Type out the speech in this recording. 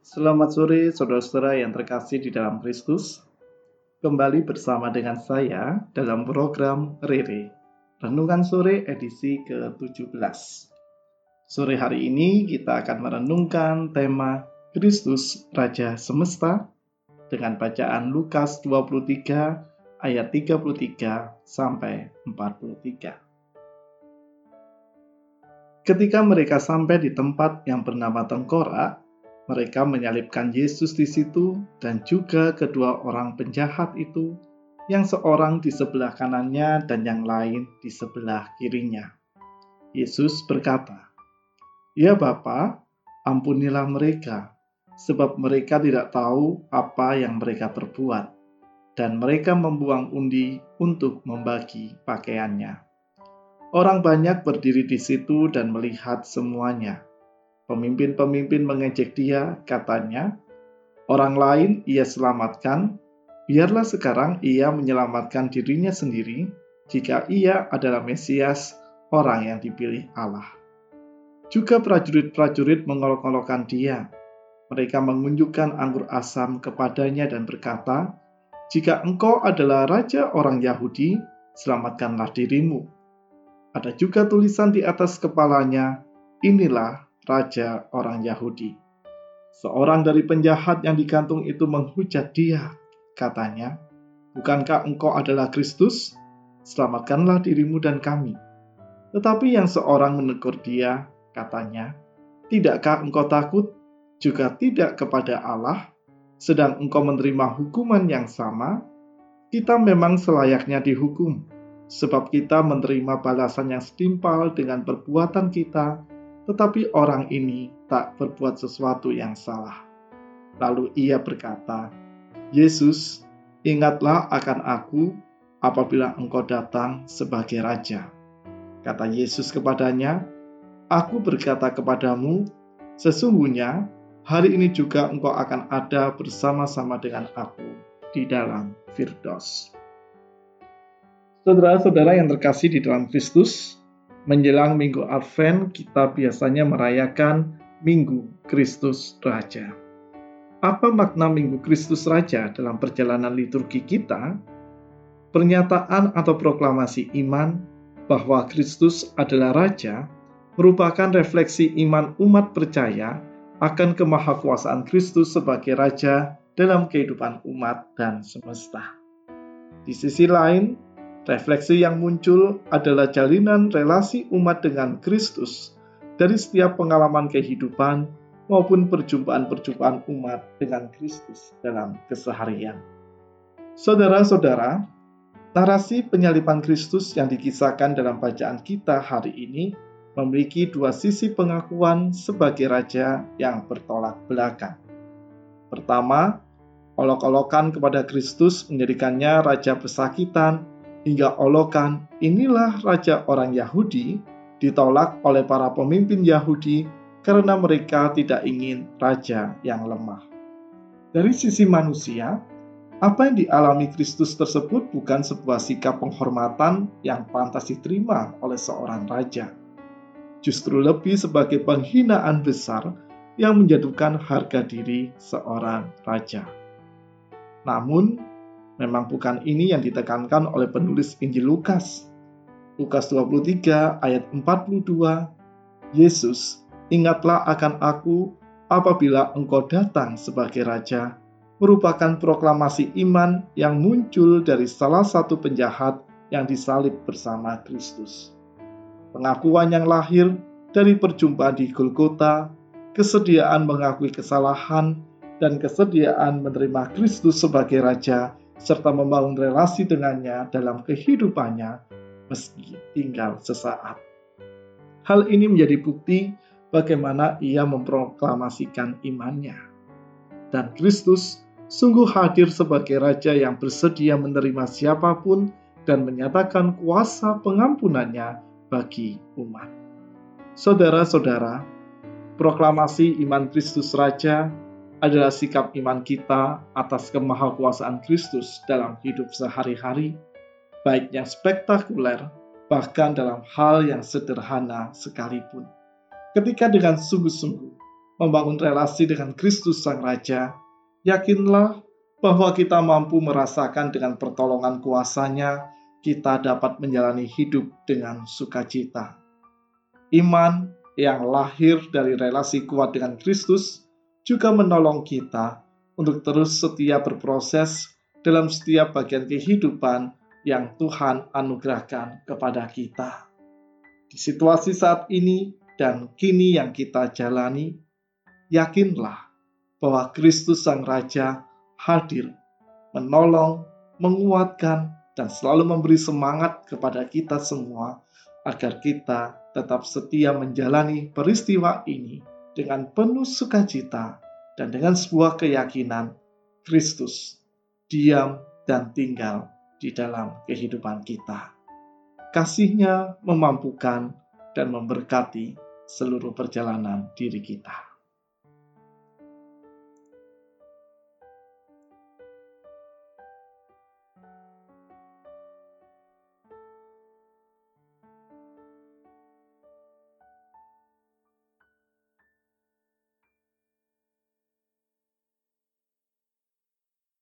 Selamat sore saudara-saudara yang terkasih di dalam Kristus. Kembali bersama dengan saya dalam program Rere, Renungan Sore edisi ke-17. Sore hari ini kita akan merenungkan tema Kristus Raja Semesta dengan bacaan Lukas 23 ayat 33 sampai 43. Ketika mereka sampai di tempat yang bernama Tengkorak, mereka menyalibkan Yesus di situ dan juga kedua orang penjahat itu, yang seorang di sebelah kanannya dan yang lain di sebelah kirinya. Yesus berkata, "Ya Bapa, ampunilah mereka, sebab mereka tidak tahu apa yang mereka perbuat." Dan mereka membuang undi untuk membagi pakaiannya. Orang banyak berdiri di situ dan melihat semuanya Pemimpin-pemimpin mengejek dia, katanya, orang lain ia selamatkan, biarlah sekarang ia menyelamatkan dirinya sendiri jika ia adalah Mesias, orang yang dipilih Allah. Juga prajurit-prajurit mengolok-olokkan dia. Mereka mengunjukkan anggur asam kepadanya dan berkata, "Jika engkau adalah raja orang Yahudi, selamatkanlah dirimu." Ada juga tulisan di atas kepalanya, "Inilah raja orang Yahudi. Seorang dari penjahat yang digantung itu menghujat dia. Katanya, Bukankah engkau adalah Kristus? Selamatkanlah dirimu dan kami. Tetapi yang seorang menegur dia, katanya, Tidakkah engkau takut? Juga tidak kepada Allah, sedang engkau menerima hukuman yang sama? Kita memang selayaknya dihukum, sebab kita menerima balasan yang setimpal dengan perbuatan kita tetapi orang ini tak berbuat sesuatu yang salah. Lalu ia berkata, "Yesus, ingatlah akan aku apabila engkau datang sebagai raja." Kata Yesus kepadanya, "Aku berkata kepadamu, sesungguhnya hari ini juga engkau akan ada bersama-sama dengan aku di dalam Firdaus." Saudara-saudara yang terkasih di dalam Kristus, Menjelang Minggu Advent, kita biasanya merayakan Minggu Kristus Raja. Apa makna Minggu Kristus Raja dalam perjalanan liturgi kita? Pernyataan atau proklamasi iman bahwa Kristus adalah Raja merupakan refleksi iman umat percaya akan kemahakuasaan Kristus sebagai Raja dalam kehidupan umat dan semesta. Di sisi lain, Refleksi yang muncul adalah jalinan relasi umat dengan Kristus dari setiap pengalaman kehidupan maupun perjumpaan-perjumpaan umat dengan Kristus dalam keseharian. Saudara-saudara, narasi penyaliban Kristus yang dikisahkan dalam bacaan kita hari ini memiliki dua sisi pengakuan sebagai raja yang bertolak belakang. Pertama, olok-olokan kepada Kristus menjadikannya raja pesakitan hingga olokan inilah raja orang Yahudi ditolak oleh para pemimpin Yahudi karena mereka tidak ingin raja yang lemah. Dari sisi manusia, apa yang dialami Kristus tersebut bukan sebuah sikap penghormatan yang pantas diterima oleh seorang raja. Justru lebih sebagai penghinaan besar yang menjatuhkan harga diri seorang raja. Namun, Memang bukan ini yang ditekankan oleh penulis Injil Lukas. Lukas 23 ayat 42, Yesus, ingatlah akan aku apabila engkau datang sebagai Raja, merupakan proklamasi iman yang muncul dari salah satu penjahat yang disalib bersama Kristus. Pengakuan yang lahir dari perjumpaan di Golgota, kesediaan mengakui kesalahan, dan kesediaan menerima Kristus sebagai Raja serta membangun relasi dengannya dalam kehidupannya meski tinggal sesaat. Hal ini menjadi bukti bagaimana ia memproklamasikan imannya. Dan Kristus sungguh hadir sebagai Raja yang bersedia menerima siapa pun dan menyatakan kuasa pengampunannya bagi umat. Saudara-saudara, proklamasi iman Kristus Raja adalah sikap iman kita atas kemahakuasaan Kristus dalam hidup sehari-hari, baik yang spektakuler, bahkan dalam hal yang sederhana sekalipun. Ketika dengan sungguh-sungguh membangun relasi dengan Kristus Sang Raja, yakinlah bahwa kita mampu merasakan dengan pertolongan kuasanya, kita dapat menjalani hidup dengan sukacita. Iman yang lahir dari relasi kuat dengan Kristus juga menolong kita untuk terus setia berproses dalam setiap bagian kehidupan yang Tuhan anugerahkan kepada kita. Di situasi saat ini dan kini yang kita jalani, yakinlah bahwa Kristus Sang Raja hadir, menolong, menguatkan, dan selalu memberi semangat kepada kita semua agar kita tetap setia menjalani peristiwa ini dengan penuh sukacita dan dengan sebuah keyakinan Kristus diam dan tinggal di dalam kehidupan kita. Kasihnya memampukan dan memberkati seluruh perjalanan diri kita.